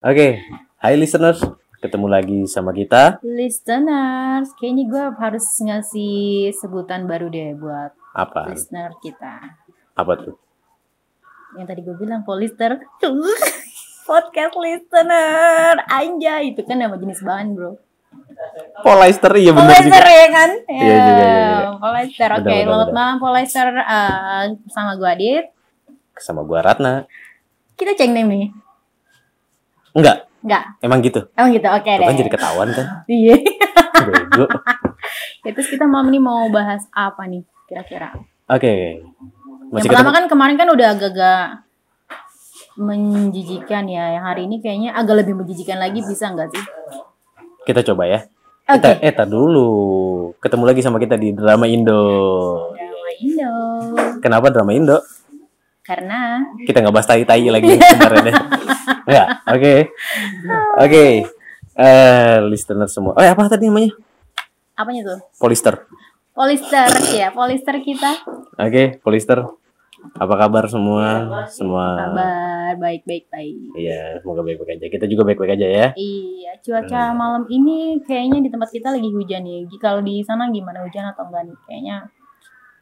Oke, hai listeners, ketemu lagi sama kita. Listeners, kayaknya gue harus ngasih sebutan baru deh buat Apa? listener kita. Apa tuh? Yang tadi gue bilang polister. Podcast listener. Anjay, itu kan nama jenis bahan bro. Polyester, iya benar Polyester juga. ya kan? Iya juga, iya juga. Polyester, oke. Benar, Selamat malam Polyester eh, sama gue Adit. Sama gua Ratna. Kita ceng nih. Enggak, Enggak, emang gitu. emang gitu. Oke Tuh deh. kan jadi ketahuan kan? Iya. Bego. Ya, Terus kita malam ini mau bahas apa nih kira-kira? Oke. Masih yang pertama kan kemarin kan udah agak-agak menjijikan ya. Yang hari ini kayaknya agak lebih menjijikan lagi bisa nggak sih? Kita coba ya. Oke. Kita, eh, tar dulu. Ketemu lagi sama kita di Drama Indo. Drama Indo. Kenapa Drama Indo? Karena Kita nggak bahas tai-tai lagi kemarin deh. Enggak, oke. Oke. Eh, listener semua. Oh, apa tadi namanya? apanya tuh? Polister. Polister ya, polister kita. Oke, Polister. Apa kabar semua? Semua. Kabar baik-baik baik. Iya, semoga baik-baik aja. Kita juga baik-baik aja ya. Iya, cuaca malam ini kayaknya di tempat kita lagi hujan ya. Kalau di sana gimana hujan atau enggak nih? Kayaknya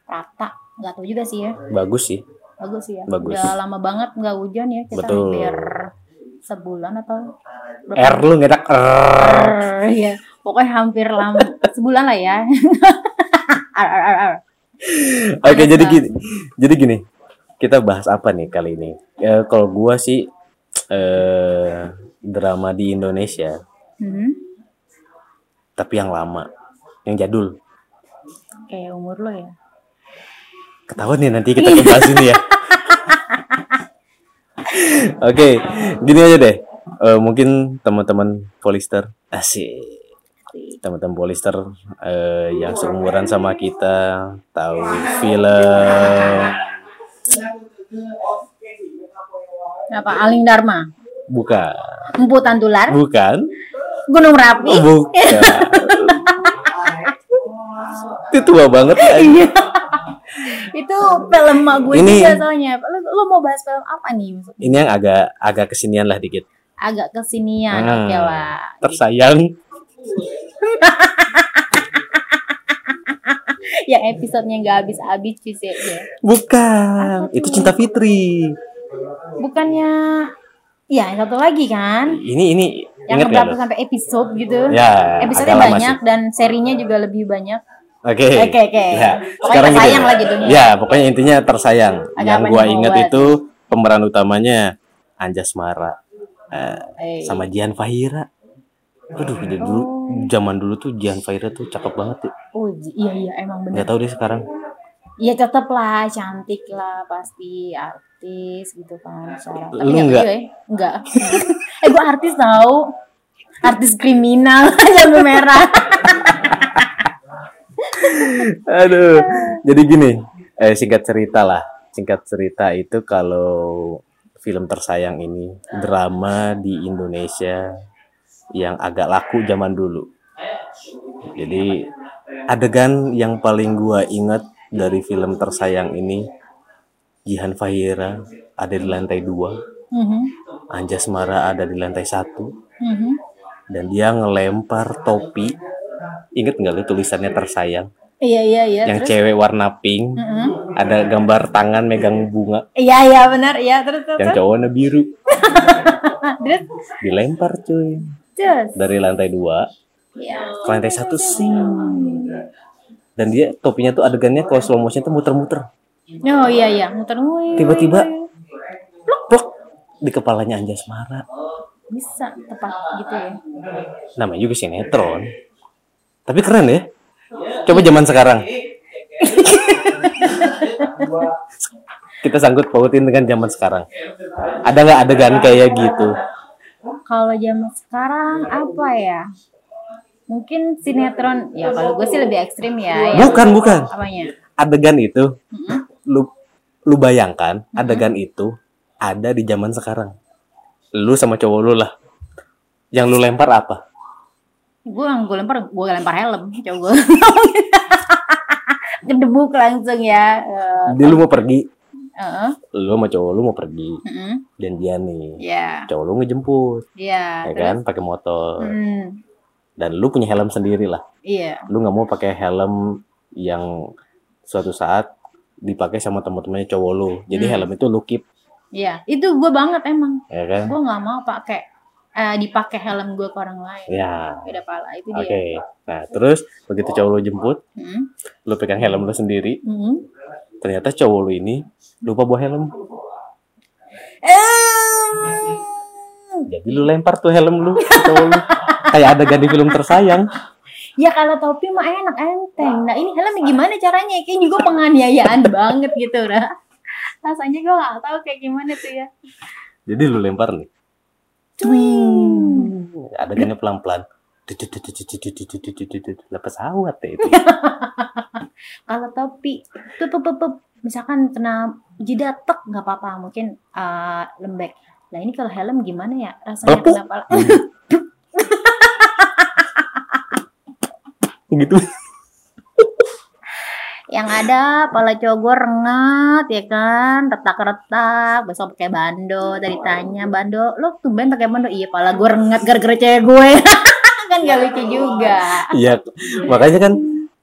rata. Nggak tahu juga sih ya. Bagus sih. Bagus ya. Bagus. Udah lama banget nggak hujan ya. Kita Betul. hampir sebulan atau berapa R lu ngedak R. Iya, pokoknya hampir lama sebulan lah ya. Arr, arr, arr. Oke, Panas jadi gini. Jadi gini. Kita bahas apa nih kali ini? Ya, kalau gua sih eh drama di Indonesia, Hmm, tapi yang lama, yang jadul. kayak umur lo ya. Ketahuan nih nanti kita bahas ini ya. Oke, gini aja deh. Eh, mungkin teman-teman Polister asik teman-teman Polister eh, yang seumuran sama kita tahu film Apa Aling Dharma? bukan Emputan tular? bukan Gunung Merapi? Oh, bukan itu tua banget? Iya. Itu film mak gue Ini- juga soalnya. Lo, lo mau bahas film apa nih? maksudnya? ini yang agak agak kesinian lah dikit Agak kesinian, Hmm. oke lah. tersayang Yang episodenya nggak habis-habis sih. ya. bukan itu cinta Fitri Bukannya, ya satu lagi kan? ini ini Yang berapa sampai episode gitu? ya Episodenya banyak sih. dan serinya juga lebih banyak. Oke. Oke, oke. Ya, Pokoknya sekarang tersayang deh. lah judulnya. Ya, pokoknya intinya tersayang. Agak yang gua ingat buat? itu pemeran utamanya Anjas Mara eh, Eh, sama Jihan Fahira. Aduh, jadi dulu Oh. zaman dulu tuh Jihan Fahira tuh cakep banget ya. Oh iya iya emang bener. Nggak tahu deh sekarang. Iya tetep lah cantik lah pasti artis gitu kan. Secara. Lu nggak nggak? tahu ya. Enggak. eh gue artis tahu. Artis kriminal lampu merah. Aduh. Jadi gini, eh, singkat cerita lah. Singkat cerita itu kalau film tersayang ini drama di Indonesia yang agak laku zaman dulu. Jadi adegan yang paling gua ingat dari film tersayang ini Jihan Fahira ada di lantai dua, Mhm, Anjas Mara ada di lantai satu, mhm. dan dia ngelempar topi. Ingat nggak lu tulisannya tersayang? Iya iya iya. yang terus? cewek warna pink, Mhm. ada gambar tangan megang bunga, Iya iya benar iya terus terus. yang cowoknya biru, Terus dilempar cuy terus. dari lantai dua Iya. ke lantai satu sing. Dan dia topinya tuh adegannya kalau slow motion tuh muter-muter. Oh iya iya muter wih, Tiba-tiba plok di kepalanya Anjas Mara. bisa tepat gitu ya. Namanya juga sinetron. Tapi keren ya. Coba zaman sekarang. Kita sangkut pautin dengan zaman sekarang. Ada nggak adegan kayak gitu? Kalau zaman sekarang apa ya? Mungkin sinetron ya kalau gue sih lebih ekstrim ya. ya. Bukan, bukan. Apanya? Adegan itu lu lu bayangkan adegan itu ada di zaman sekarang. Lu sama cowok lu lah. Yang lu lempar apa? Gue yang gue lempar, gue lempar helm, coba gue. Kedebuk langsung ya. Eh, Dia lu mau pergi, Heeh. lu sama cowok lu mau pergi Heeh. janjian nih Iya. cowok lu ngejemput Iya. ya terus? kan pakai motor Hmm. dan lu punya helm sendiri lah Iya. lu nggak mau pakai helm yang suatu saat dipakai sama teman-temannya cowok lu jadi Hmm. helm itu lu keep Iya. Itu gue banget emang. ya kan Gue nggak mau pakai eh, dipakai helm gue ke orang lain. ya Beda pala itu oke dia. nah terus begitu cowok lu jemput Hmm. lu pegang helm lu sendiri Hmm. ternyata cowok lu ini lupa bawa helm jadi lu lempar tuh helm lu ke cowok lu kayak ada di film tersayang Ya kalau topi mah enak enteng. Nah ini helm gimana caranya? Kayak juga penganiayaan banget gitu, Ra. Rasanya gue gak tahu kayak gimana tuh ya. jadi lu lempar nih Twing. adegannya pelan-pelan lah pesawat ya itu Kalau topi, misalkan kena jidat tek nggak apa-apa, mungkin eh, lembek. Nah ini kalau helm gimana ya? Rasanya Pelepuh. kenapa? gitu Yang ada pala cowok gue rengat ya kan, retak-retak, besok pakai bando. Tadi tanya bando, lo tumben pakai bando? Iya, pala gue rengat gara-gara cewek gue. kan gak lucu juga. Iya, makanya kan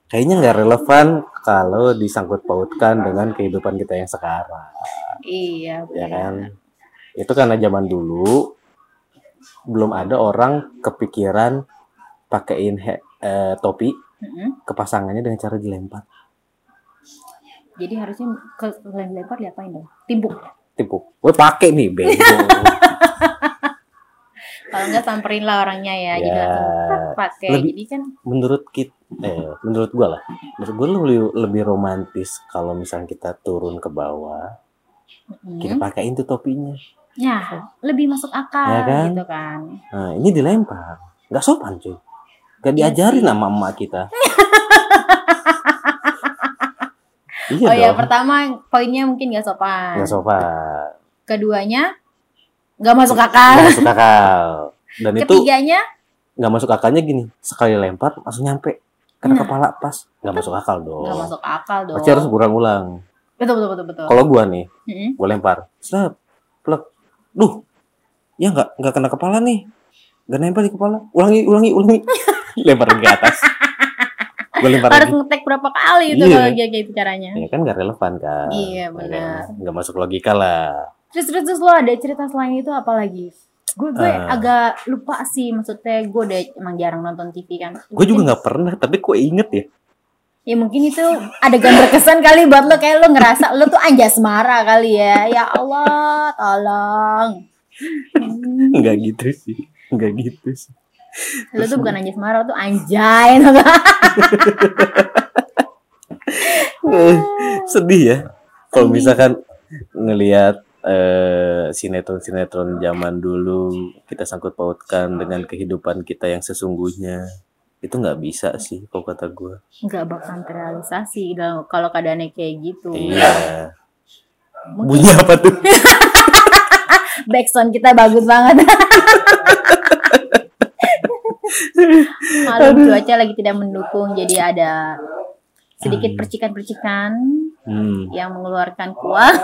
kayaknya nggak relevan kalau disangkut pautkan dengan kehidupan kita yang sekarang, Iya, ya kan? Itu karena zaman dulu belum ada orang kepikiran pakein he- eh, topi Mm-mm. ke pasangannya dengan cara dilempar. Jadi harusnya ke selain lempar diapain dong? Timbuk. Tipu, gue pakai nih bego. Kalau enggak samperin lah orangnya ya. Jadi Ya, langsung tak pakai. lebih- Jadi kan menurut kit, eh, menurut gue lah, menurut gue lebih, lebih romantis kalau misalnya kita turun ke bawah, mm, kita pakein tuh topinya. ya lebih masuk akal Ya kan? gitu kan. Nah, ini dilempar. Nggak sopan, cuy. Iya diajarin sih. sama emak kita. iya oh ya, pertama poinnya mungkin gak sopan. Nggak sopan. Keduanya nggak masuk akal. Nggak masuk akal. Dan itu Ketiganya nggak masuk akalnya gini. Sekali lempar, langsung nyampe. Kena Nah. kepala pas. Nggak masuk akal dong. nggak masuk akal dong. Pasti harus ulang-ulang. Betul betul betul betul. Kalau gua nih, Mm-mm. gua lempar. Snap. Plek. Duh. Ya nggak nggak kena kepala nih. Nggak nempel di kepala. Ulangi, ulangi, ulangi. lempar ke atas. Gua lempar Harus lagi. ngetek berapa kali itu Iya. kalau kayak gitu caranya. Ya kan nggak relevan kan. Iya, Ya benar. Nggak masuk logika lah. Terus terus terus lo ada cerita selain itu apa lagi? Gue gue Ah. agak lupa sih maksudnya gue udah emang jarang nonton TV kan. Gue juga nggak pernah, tapi kok inget ya. Ya mungkin itu adegan berkesan kali buat lo kayak lo ngerasa lo tuh anjas marah kali ya. Ya Allah, tolong. Nggak gitu sih. Nggak gitu sih. Lo tuh bukan anjas marah, lo tuh anjay. Eh, Sedih ya. Kalau misalkan ngelihat eh, sinetron-sinetron zaman dulu kita sangkut pautkan dengan kehidupan kita yang sesungguhnya itu nggak bisa sih kalau kata gue. Nggak bakal terrealisasi kalau keadaannya kayak gitu. Iya. Mungkin Bunyi apa tuh? backsound kita bagus banget. Malam cuaca lagi tidak mendukung, jadi ada sedikit Hmm. percikan-percikan Hmm. yang mengeluarkan kuah.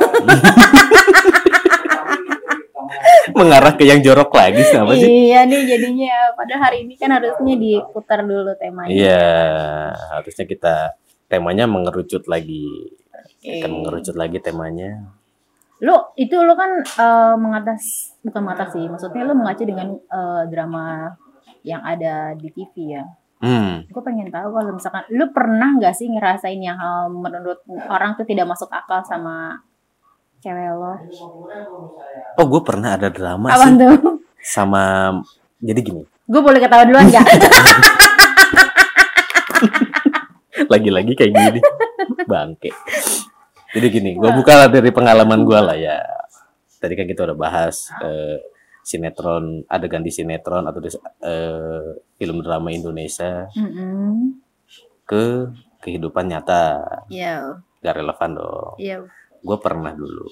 Mengarah ke yang jorok lagi sama sih? iya nih jadinya. Padahal hari ini kan harusnya diputar dulu temanya. Iya, harusnya kita temanya mengerucut lagi. Oke. Kan mengerucut lagi temanya. Lu itu lu kan eh, mengatas bukan mengatasi, maksudnya lu mengacu dengan eh, drama yang ada di TV ya. Hmm. Gue pengen tahu kalau misalkan lu pernah nggak sih ngerasain yang hal menurut orang tuh tidak masuk akal sama cewek lo? Oh, gue pernah ada drama Apa sih tuh? sama. Jadi gini, Gue boleh ketawa duluan nggak? lagi-lagi kayak gini, bangke. Jadi gini, gue buka lah dari pengalaman gue lah ya. Tadi kan kita udah bahas eh, sinetron, adegan di sinetron atau di eh, film drama Indonesia Mm-mm. ke kehidupan nyata, Iya, gak relevan dong. iya. gue pernah dulu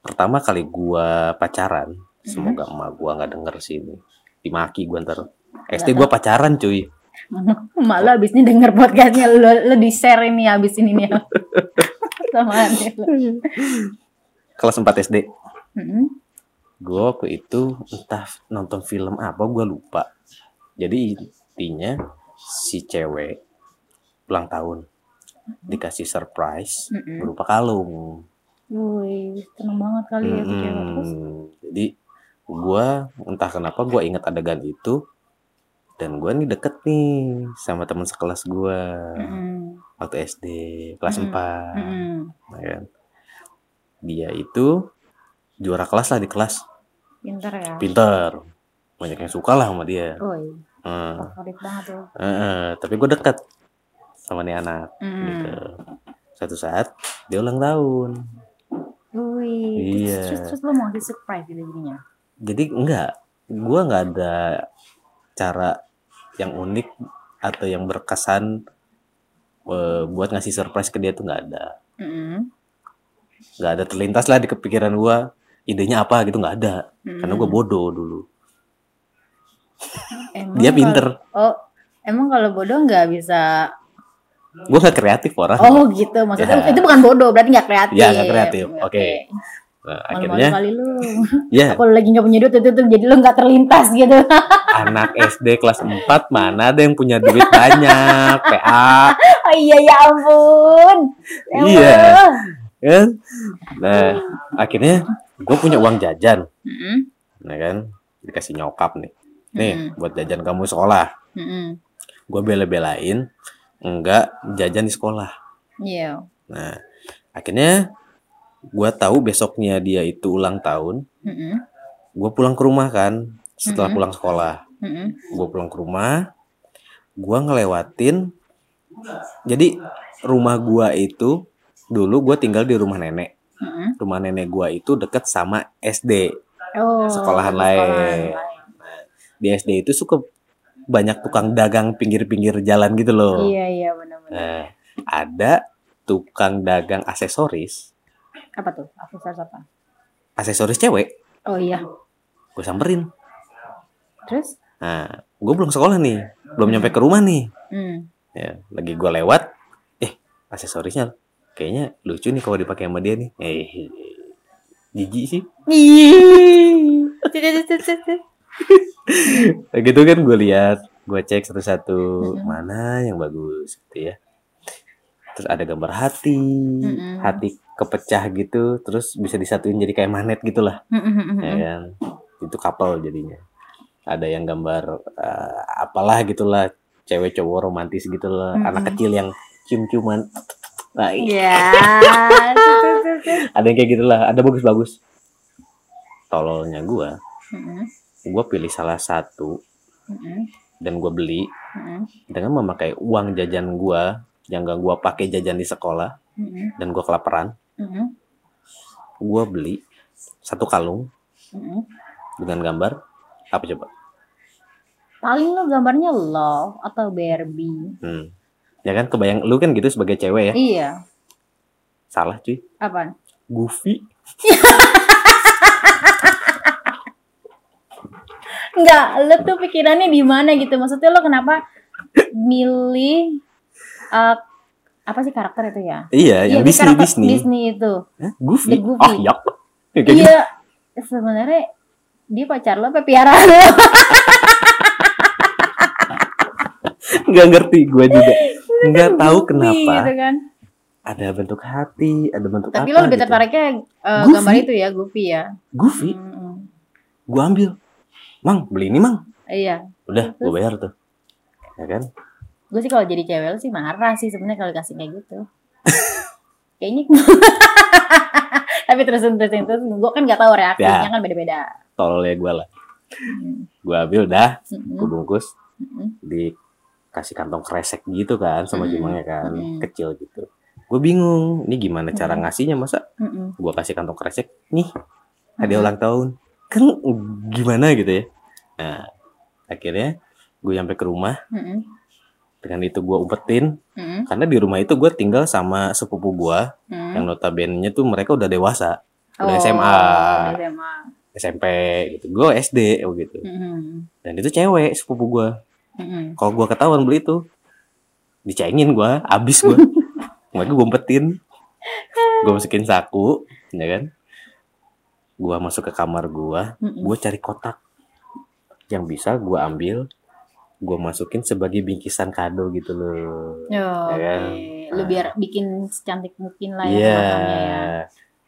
pertama kali gue pacaran semoga emak gue nggak denger sini dimaki gue ntar SD gue pacaran cuy Mak lo abis ini denger podcastnya lo, lo di share ini abis ini nih. Sama kelas 4 SD Mm-mm. Gue waktu itu entah nonton film apa gue lupa jadi intinya si cewek ulang tahun dikasih surprise Mm-mm. berupa kalung Wih, seneng banget kali ya cewek. Terus, jadi gue entah kenapa gue inget adegan itu dan gue nih deket nih sama teman sekelas gue mm-mm, waktu SD kelas Mm-mm. 4 mm-mm. Nah, kan. dia itu juara kelas lah di kelas pinter ya. pinter banyak yang suka lah sama dia Wih, Hmm. favorit banget tuh. Eh, eh, tapi gue deket sama nih anak Mm. gitu satu saat dia ulang tahun Wih, Iya. terus, lo mau ngasih surprise gitu jadinya? jadi enggak gue nggak ada cara yang unik atau yang berkesan eh, buat ngasih surprise ke dia tuh nggak ada Mm-mm. nggak ada terlintas lah di kepikiran gue idenya apa gitu nggak ada Mm-mm. karena gue bodoh dulu Emang dia kalau- pinter Oh, emang kalau bodoh nggak bisa. gue nggak kreatif orang Oh gitu, maksudnya Ya. itu bukan bodoh, berarti nggak kreatif. Ya, nggak kreatif. Oke. Nah, Malu-malu akhirnya kali lu. ya Kalau lagi nggak punya duit itu tuh jadi lu nggak terlintas gitu. anak SD kelas 4 mana ada yang punya duit banyak PA oh iya ya ampun. Ya Iya. Kan nah akhirnya gue punya uang jajan Mm-mm. nah kan dikasih nyokap nih nih Mm-mm. buat jajan kamu sekolah Mm-mm. gue bela-belain enggak jajan di sekolah Iya. nah akhirnya gue tahu besoknya dia itu ulang tahun Mm-mm. gue pulang ke rumah kan setelah Mhm. pulang sekolah Mm-mm. gue pulang ke rumah gue ngelewatin jadi rumah gua itu dulu gue tinggal di rumah nenek Mm-mm. rumah nenek gua itu deket sama SD Oh. Sekolahan lain. di SD itu suka banyak tukang dagang pinggir-pinggir jalan gitu loh Iya iya benar-benar. nah ada tukang dagang aksesoris Apa tuh? Aksesoris apa? aksesoris cewek Oh iya. gue samperin Terus? nah gue belum sekolah nih belum nyampe ke rumah nih Hmm. ya lagi gue lewat eh aksesorisnya kayaknya lucu nih kalau dipakai sama dia nih. Eh jijik sih. Gitu kan gue lihat gue cek satu-satu mana yang bagus gitu ya. Terus ada gambar hati hati kepecah gitu terus bisa disatuin jadi kayak magnet gitulah. Ya kan? Itu couple jadinya. Ada yang gambar eh, apalah gitulah cewek cowok romantis gitulah. Anak kecil yang cium-ciuman i- Ya. Ada yang kayak gitulah ada bagus-bagus tololnya gue Mm-mm. gue pilih salah satu Mm-mm. dan gue beli Mm-mm. dengan memakai uang jajan gue yang gak gue pakai jajan di sekolah Mm-mm. dan gue kelaparan Mm-mm. gue beli satu kalung Mm-mm. dengan gambar apa coba Paling lo gambarnya love atau Barbie. hmm. Ya kan kebayang lu kan gitu sebagai cewek ya Iya. salah cuy Apa? Goofy Enggak, lo tuh pikirannya di mana gitu. Maksudnya lo kenapa milih eh, apa sih karakter itu ya? iya yang ini Disney Disney Disney itu. Hah? Goofy The Goofy. ah ya Kayak gitu. Iya. Sebenarnya dia pacar lo apa piaraan lo? nggak ngerti gue juga nggak tahu Goofy kenapa Gitu kan. ada bentuk hati ada bentuk Tapi apa lo lebih gitu. tertariknya Goofy. gambar itu ya, Goofy ya. Goofy Mm-mm. gue ambil mang beli ini mang Iya. udah gue bayar tuh ya kan Gue sih kalau jadi cewek sih marah sih sebenarnya kalau dikasih kayak gitu. Kayaknya tapi terus terus terus gue kan nggak tahu reaksinya Ya. kan beda-beda. tolol ya gue lah Hmm. gue ambil dah Mm-mm. gue bungkus Mm-mm. Dikasih kantong kresek gitu kan sama Mm-mm. jumangnya kan Mm-mm. kecil gitu gue bingung ini gimana cara ngasihnya masa Mm-mm. gue kasih kantong kresek nih Mm-mm. ulang tahun kan gimana gitu ya nah akhirnya gue sampai ke rumah Mm-mm. dengan itu gue umpetin Mm-mm. karena di rumah itu gue tinggal sama sepupu gue Mm-mm. yang notabene tuh mereka udah dewasa udah Oh, SMA SMA. SMP gitu gue SD gitu Mm-mm. dan itu cewek sepupu gue Mm-mm. kalau gue ketahuan beli itu dicengin gue abis gue mereka gue umpetin gue masukin saku ya kan gua masuk ke kamar Mm-mm. gue cari kotak yang bisa gue ambil gue masukin sebagai bingkisan kado gitu loh Oh. Ya kan? Lu biar bikin secantik mungkin lah ya iya makamnya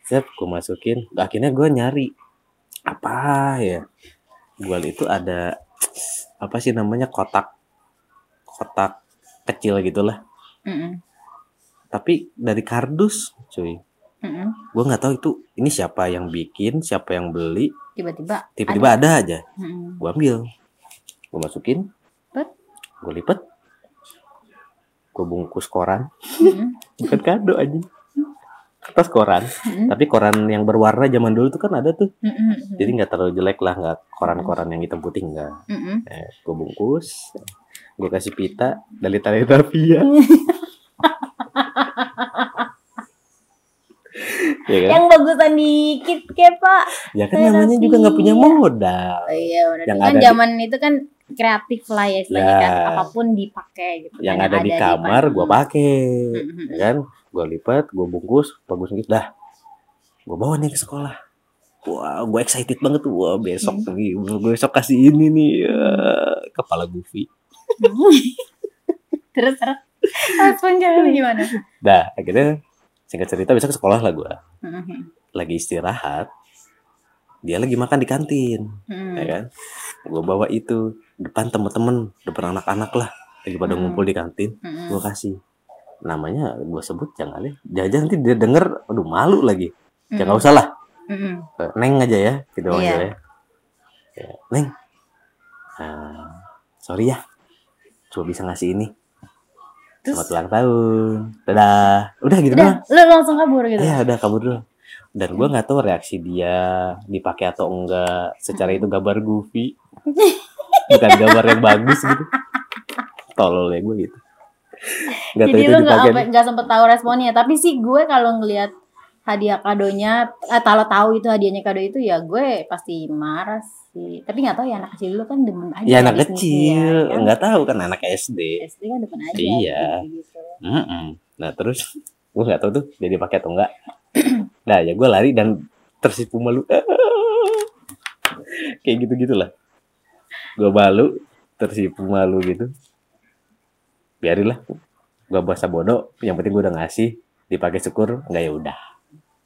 ya. gue masukin akhirnya gue nyari apa ya gue itu ada apa sih namanya kotak kotak kecil gitulah Mm-mm. tapi dari kardus cuy Mm-mm. gue nggak tahu itu ini siapa yang bikin siapa yang beli Tiba-tiba. tiba-tiba ada aja Mm-mm. gue ambil gue masukin gue lipet gue bungkus koran Mm-mm. bukan kado aja kertas koran Mm-mm. tapi koran yang berwarna zaman dulu tuh kan ada tuh Mm-mm. jadi nggak terlalu jelek lah nggak koran-koran yang hitam putih nggak Mm-mm. eh, gue bungkus gue kasih pita dari tali Tavia ya kan Yang bagusan dikit ke pak. ya kan namanya juga nggak punya modal Oh, iya benar. Yang kan ada di- zaman itu kan kreatif lah ya istilahnya Ya. kan apa pun dipakai gitu. yang kan, ada di kamar gue pakai Mm-mm. ya kan gue lipat gue bungkus bagus gitu dah gue bawa nih ke sekolah wah gue excited banget tuh wah besok nih gue besok kasih ini nih ya. kepala Goofy terus terus respon cewek gimana? dah akhirnya singkat cerita besok ke sekolah lah gue Mm-mm. lagi istirahat dia lagi makan di kantin Mm-mm. ya kan gue bawa itu depan temen-temen depan anak-anak lah lagi pada Hmm. ngumpul di kantin Mm-mm. gue kasih namanya gue sebut jangan deh jangan nanti dia denger aduh malu lagi ya nggak usah lah Mm-mm. Eh, Neng aja ya, gitu Iya. aja ya. Ya, Neng, ah, sorry ya, cuma bisa ngasih ini. Terus Selamat ulang tahun, dadah. Udah gitu udah doang. lu langsung kabur gitu. Ya udah kabur dulu. Dan gua nggak tahu reaksi dia dipakai atau enggak. Secara itu gambar goofy, bukan gambar yang bagus gitu. Tolol ya gue gitu. Gak Jadi lu nggak nggak sempet tahu responnya. Tapi sih gue kalau ngelihat hadiah kadonya, eh, kalau tahu itu hadiahnya kado itu ya gue pasti marah sih. Tapi nggak tahu ya anak kecil dulu kan demen aja. Ya anak kecil, ya kan? nggak tahu kan anak SD. SD kan demen aja. Iya. Gitu. Mm-mm. Nah terus gue nggak tahu tuh dia dipakai atau enggak. nah ya gue lari dan tersipu malu. Kayak gitu gitulah. Gue malu, tersipu malu gitu. Biarinlah. Gue bahasa bodoh. Yang penting gue udah ngasih. Dipakai syukur, enggak ya udah.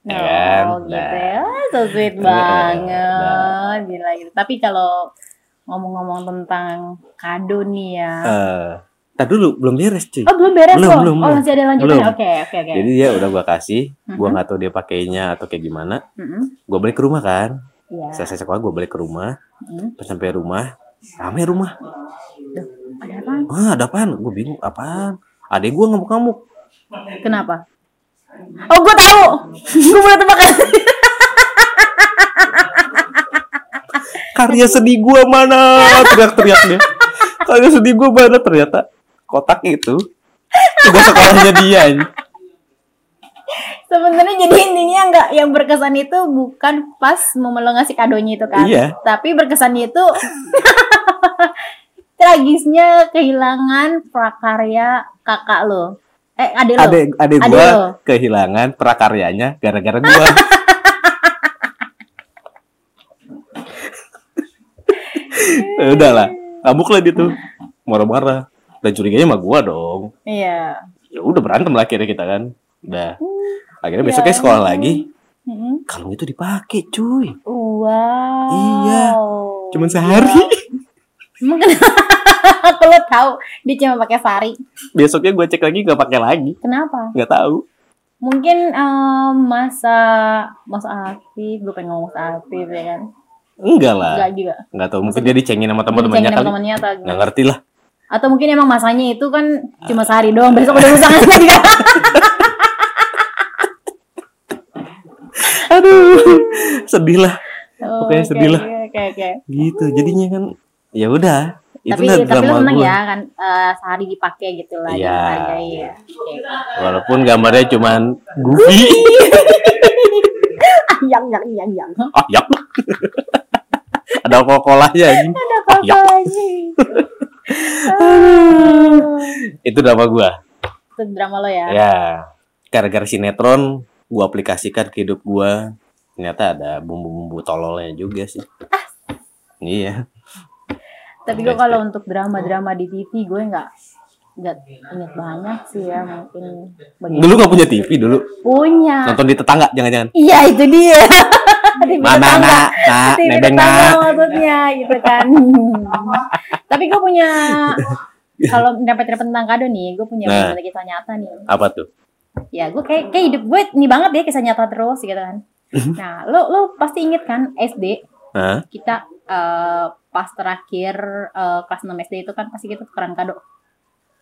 Ya kan? Oh gitu Nah. ya, so sweet Nah. banget, gila gitu. Tapi kalau ngomong-ngomong tentang kado nih ya, Eh, Tadi dulu belum beres cuy. oh belum beres belum, loh, belum, oh masih ada lanjutannya, Belum. oke oke oke. Jadi dia udah gue kasih. Mhm. nggak tahu dia pakainya atau kayak gimana. Mm-mm. Gue balik ke rumah kan. Iya. Selesai sekolah gue balik ke rumah. Mm. Pas sampai rumah, rame rumah. Ada apa? Ah, ada apaan? Gue bingung, apaan? Adek gue ngamuk-ngamuk. Kenapa? Oh gue tahu, gue boleh tebakan. Karya sedih gue mana? Teriak-teriak dia. Karya sedih gue mana? Ternyata kotak itu udah sekolahnya dia. Sebenarnya jadi intinya nggak yang berkesan itu bukan pas mau lo ngasih kadonya itu kan, Iya. tapi berkesannya itu tragisnya kehilangan prakarya kakak lo, eh adik lo. Adek gue lo. kehilangan prakaryanya gara-gara gue. udah lah, ngamuk lah dia tuh. Marah-marah. Dan curiganya sama gue dong. Iya. Ya udah berantem lah akhirnya kita kan. Udah. Akhirnya Ya besoknya sekolah ampun. lagi. Kalung itu dipakai cuy. Wow. Iya. Cuman sehari. Emang kenapa? Kalau tahu dia cuma pakai sari. Besoknya gue cek lagi nggak pakai lagi. Kenapa? Nggak tahu. Mungkin em, masa masa aktif, gue pengen ngomong masa aktif ya kan? Enggak lah. Enggak juga. Nggak tahu. Mungkin dia dicengin sama teman-temannya Dicengin sama kali. temannya atau gimana? ngerti lah. Atau mungkin emang masanya itu kan cuma sehari doang, besok udah rusak lagi kan? Aduh. Sedih lah. Oh, Pokoknya oke, sedih lah. Oke, oke, oke. Gitu. Jadinya kan. Ya udah. Tapi Itulah tapi lu seneng gue. ya kan eh, sehari dipakai gitu lah, ya. Oke. Walaupun gambarnya cuman goofy. yang yang yang yang. ah, ya. Ada kol-kolahnya anjing. Ada Ah, ya. kakaknya. Itu drama gua. Itu drama lo ya. Ya. Gara-gara sinetron gua aplikasikan ke hidup gua. ternyata ada bumbu-bumbu tololnya juga sih. Iya. Tapi gue kalau untuk drama-drama di TV gue nggak nggak inget banyak sih ya mungkin Dulu nggak punya TV dulu. punya. Nonton di tetangga jangan-jangan. Iya itu dia. Mana nak, nak, nebeng nak. maksudnya gitu kan. Tapi gue punya kalau dapat tentang kado nih, gue punya Nah. kisah nyata nih. Apa tuh? Ya gue kayak kayak hidup gue nih banget ya kisah nyata terus gitu kan. Nah lo lo pasti inget kan SD Hah? kita eh, pas terakhir eh, kelas 6 SD itu kan pasti kita tukeran kado.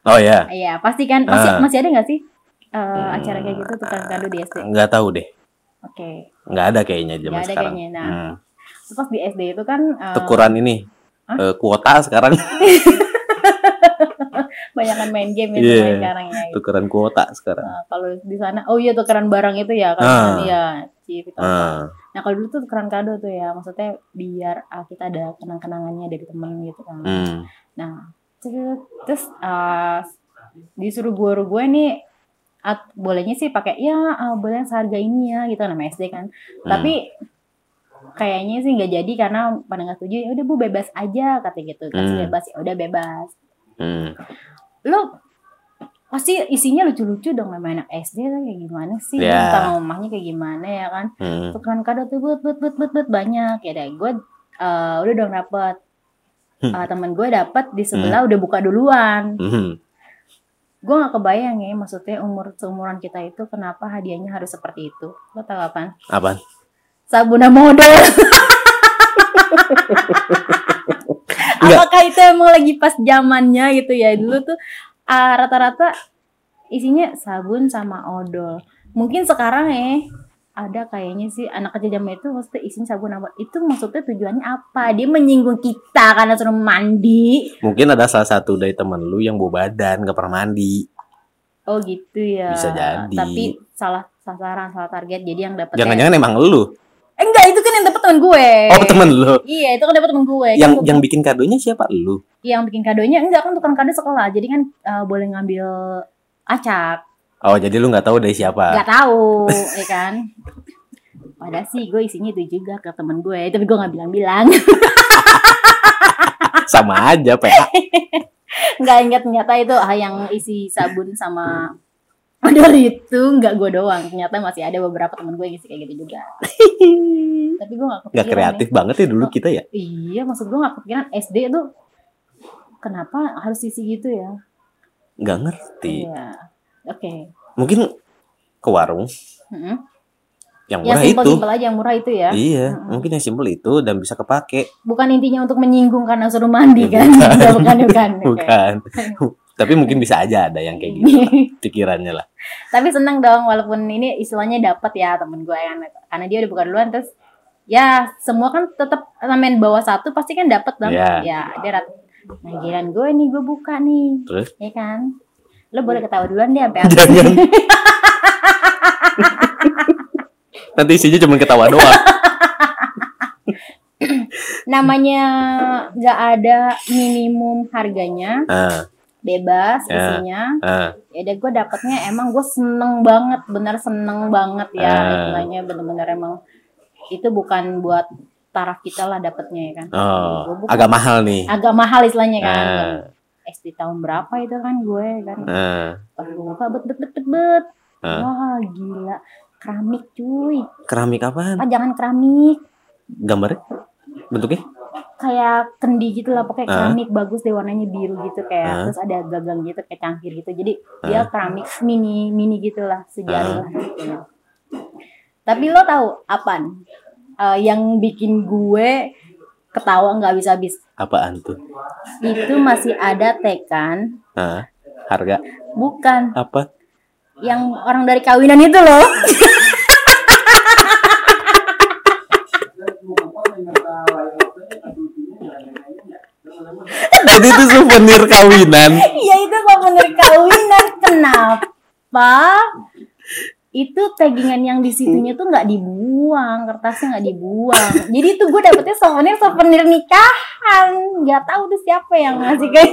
Oh ya, Iya pasti kan masih Ah. masih ada nggak sih eh, acara kayak gitu tukeran kado di SD? nggak tahu deh. Oke. Nggak ada kayaknya zaman Nggak ada sekarang. kayaknya, nah. Hmm. Terus Pas di SD itu kan eh, Tukuran ini Hah? eh, kuota sekarang banyakan main game itu main sekarang ya. tukeran kuota sekarang. Nah, kalau di sana, oh iya tukeran barang itu ya kan, Ah. iya, itu. Ah, Nah kalau dulu tuh tukeran kado tuh ya, maksudnya biar ah, kita ada kenang-kenangannya dari temen gitu kan. hmm. Nah terus, ah, disuruh guru gue nih, at, bolehnya sih pakai ya ah, boleh yang seharga ini ya gitu nama SD kan. Hmm. Tapi kayaknya sih nggak jadi karena pada nggak setuju. Ya udah bu bebas aja kata gitu. Kasih Hmm. bebas ya udah bebas. Hmm. lo pasti isinya lucu-lucu dong nama anak SD tuh kayak gimana sih? Ya. sama mamahnya kayak gimana ya kan? Hmm. tukeran kado tuh but but but but, but banyak. Ya deh gue eh, udah dong dapet. Hmm. Eh, temen gue dapet di sebelah udah buka duluan. Hmm. gue gak kebayang ya maksudnya umur seumuran kita itu kenapa hadiahnya harus seperti itu. Lo tau apa Apa? sabun model. Apakah itu emang lagi pas zamannya gitu ya? Dulu tuh ah, rata-rata isinya sabun sama odol mungkin sekarang ya ada kayaknya sih anak kecil zaman itu maksudnya isinya sabun apa itu maksudnya tujuannya apa dia menyinggung kita karena suruh mandi Mungkin ada salah satu dari temen lu yang bawa badan gak pernah mandi. oh gitu ya Bisa jadi. tapi salah sasaran salah target jadi yang dapat Jangan-jangan emang lu. eh, enggak itu kan yang dapat teman gue Oh temen lu. iya itu kan dapat teman gue Kan Yang gua- yang bikin kadonya siapa? Lu. Yang bikin kadonya enggak kan tukang kado sekolah jadi kan eh, boleh ngambil acak Oh jadi lu nggak tahu dari siapa? nggak tahu ya kan padahal sih gue isinya itu juga ke temen gue tapi gue nggak bilang-bilang Sama aja PA. nggak ingat ternyata itu ah, yang isi sabun sama odol itu nggak gue doang ternyata masih ada beberapa temen gue yang isi kayak gitu juga tapi gue nggak kepikiran kreatif banget ya dulu kita ya. nih. iya maksud gue nggak kepikiran SD tuh kenapa harus isi gitu ya Nggak ngerti. iya oke Mungkin ke warung Mm-mm. yang ya murah simpel itu. simpel aja yang murah itu ya Iya, Mm-mm. mungkin yang simpel itu dan bisa kepake. bukan intinya untuk menyinggung karena suruh mandi Ya, kan bukan. bukan bukan bukan. Tapi mungkin bisa aja ada yang kayak gitu pikirannya lah. tapi seneng dong walaupun ini istilahnya dapat ya temen gue kan karena dia udah buka duluan terus ya semua kan tetap main bawah satu pasti kan dapat dong Iya. ya dia nah giliran gue nih gue buka nih. Terus? Ya kan? Lo boleh ketawa duluan deh sampai habis. Jangan. Nanti isinya cuma ketawa doang. namanya nggak ada minimum harganya. Ah, bebas Ya. isinya. Ah, ya udah gue dapetnya emang gue seneng banget bener seneng banget ya Ah. istilahnya bener-bener emang itu bukan buat taraf kita lah dapetnya ya kan oh, Gua buka- agak mahal nih. agak mahal istilahnya kan Ah, SD tahun berapa itu kan gue kan ah, pas gue buka bet bet bet bet bet ah. wah gila keramik cuy Keramik apaan? ah jangan keramik Gambarnya? Bentuknya? kayak kendi gitu lah pokoknya Ah. keramik bagus deh warnanya biru gitu kayak Ah. terus ada gagang gitu kayak cangkir gitu jadi dia keramik mini mini gitulah sejari Ah. lah gitu. tapi lo tahu apaan Eh, yang bikin gue ketawa nggak bisa habis. Apaan tuh? itu masih ada tekan Ah, harga? Bukan. Apa? yang orang dari kawinan itu loh. Jadi itu souvenir kawinan. Iya itu souvenir kawinan. Kenapa itu tagingan yang di situnya tuh nggak dibuang kertasnya nggak dibuang jadi tuh gue dapetnya souvenir souvenir nikahan nggak tahu tuh siapa yang ngasih kayak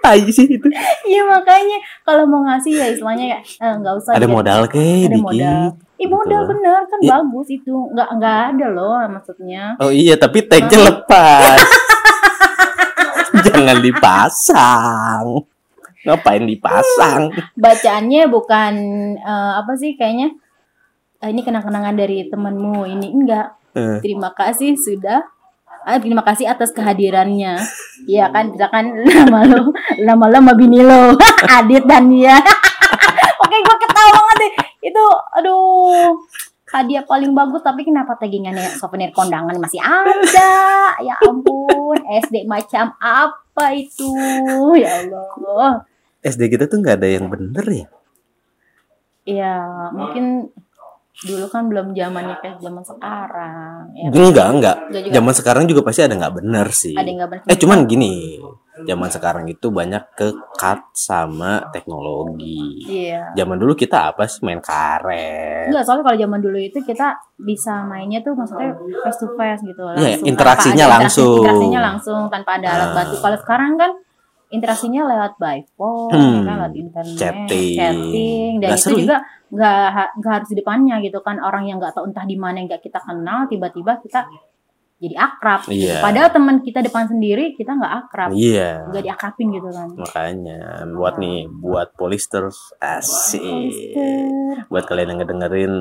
Tai sih itu. iya makanya kalau mau ngasih ya istilahnya ya eh, nggak usah Ada modal ke ada dikit. modal Ih Gitu modal loh. bener kan Iya. bagus itu nggak nggak ada loh maksudnya Oh iya, tapi tagnya lepas. Jangan dipasang. Ngapain dipasang? bacaannya bukan eh, apa sih kayaknya? Eh, ini kenang-kenangan dari temenmu ini enggak. Eh, terima kasih sudah ah, terima kasih atas kehadirannya. Iya kan misalkan lama lo lama lama bini lo. Adit dan dia. Oke gue ketawa banget deh. Itu aduh hadiah paling bagus. Tapi kenapa taggingannya souvenir kondangan masih ada? Ya ampun SD macam apa itu? Ya Allah SD kita tuh nggak ada yang bener ya. ya mungkin dulu kan belum zamannya kayak zaman sekarang ya Enggak, enggak. Enggak juga. Zaman sekarang juga pasti ada nggak bener sih. ada nggak benar Eh cuman gini, zaman sekarang itu banyak ke cut sama teknologi. iya Zaman dulu kita apa sih main karet. Enggak, soalnya kalau zaman dulu itu kita bisa mainnya tuh maksudnya face to face gitu Iya, langsung. interaksinya tanpa ada langsung. Interaksi, interaksinya langsung tanpa ada alat Ah. bantu. Kalau sekarang kan interaksinya lewat by phone, Hmm, ya kan, lewat internet, chatting. chatting, dan Nggak itu seru ya? juga nggak nggak harus di depannya gitu kan orang yang nggak tahu entah di mana yang nggak kita kenal tiba-tiba kita jadi akrab. Iya. Padahal teman kita depan sendiri kita nggak akrab, Iya. nggak diakrabin gitu kan. Makanya buat nih buat polisters asik. Buat kalian yang ngedengerin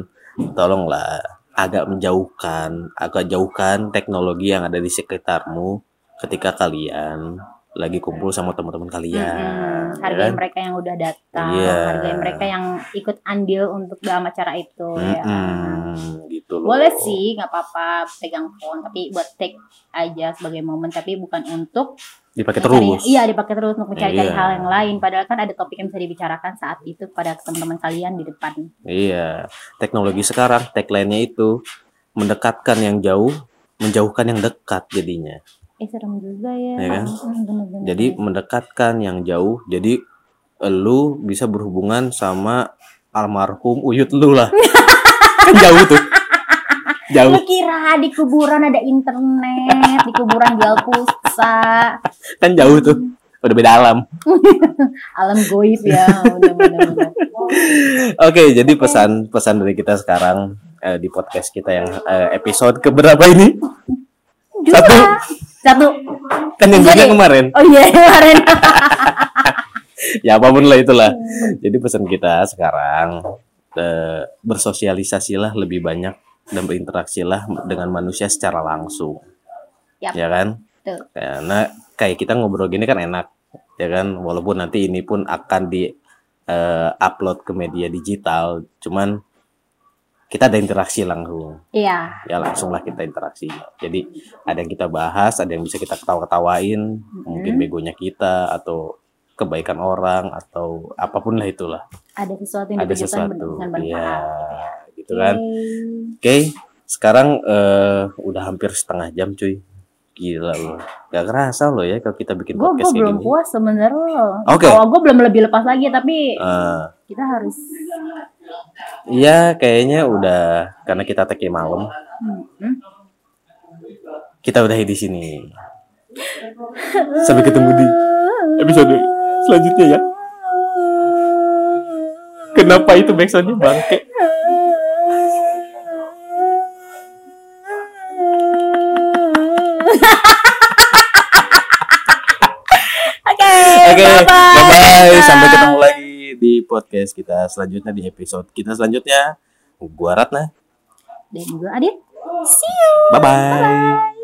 tolonglah agak menjauhkan, agak jauhkan teknologi yang ada di sekitarmu ketika kalian lagi kumpul sama teman-teman kalian. Ya Hargai kan? mereka yang udah datang, Iya. hargai mereka yang ikut andil untuk dalam acara itu ya. Mm-mm, gitu loh. Boleh sih, nggak apa-apa pegang phone, tapi buat take aja sebagai momen, tapi bukan untuk Dipakai mencari- terus. Iya, dipakai terus untuk mencari-cari Iya. hal yang lain. Padahal kan ada topik yang bisa dibicarakan saat itu pada teman-teman kalian di depan. Iya, teknologi sekarang tagline-nya itu mendekatkan yang jauh, menjauhkan yang dekat jadinya. Eh serem juga ya. Iya kan? Mm, bener-bener. Jadi mendekatkan yang jauh, jadi lu bisa berhubungan sama almarhum uyut lu lah. kan jauh tuh. Jauh. Lu kira di kuburan ada internet, di kuburan jual pulsa, Kan jauh tuh. Udah beda alam. alam goib ya. Oke, jadi pesan-pesan dari kita sekarang eh, di podcast kita yang eh, episode keberapa ini? Dua. Satu. Kan yang Jadi- duanya kemarin. Oh iya kemarin. ya apa pun lah itulah. Jadi pesan kita sekarang eh, bersosialisasilah lebih banyak dan berinteraksilah dengan manusia secara langsung. Yap. Ya kan? Betul. Karena kayak kita ngobrol gini kan enak, ya kan? Walaupun nanti ini pun akan di eh, upload ke media digital, cuman kita ada interaksi langsung. Iya. ya langsung lah kita interaksi. Jadi ada yang kita bahas ada yang bisa kita ketawa-ketawain. Mungkin begonya kita atau kebaikan orang atau apa pun lah itulah. Ada sesuatu yang ada sesuatu. dengan ya bermanfaat. gitu kan? Oke sekarang eh, udah hampir setengah jam cuy. Gila loh gak kerasa loh ya kalau kita bikin Gue podcast kayak belum puas sebenarnya. Oke. Kalau gue belum lebih lepas lagi tapi Eh, kita harus Iya kayaknya udah karena kita take malam Hmm. kita udahi di sini sampai ketemu di episode selanjutnya ya kenapa itu backsoundnya bangke Oke. Oke, bye-bye. bye-bye. Sampai ketemu lagi di podcast kita selanjutnya di episode kita selanjutnya. Gua Ratna. Dan juga Adit. See you. Bye-bye.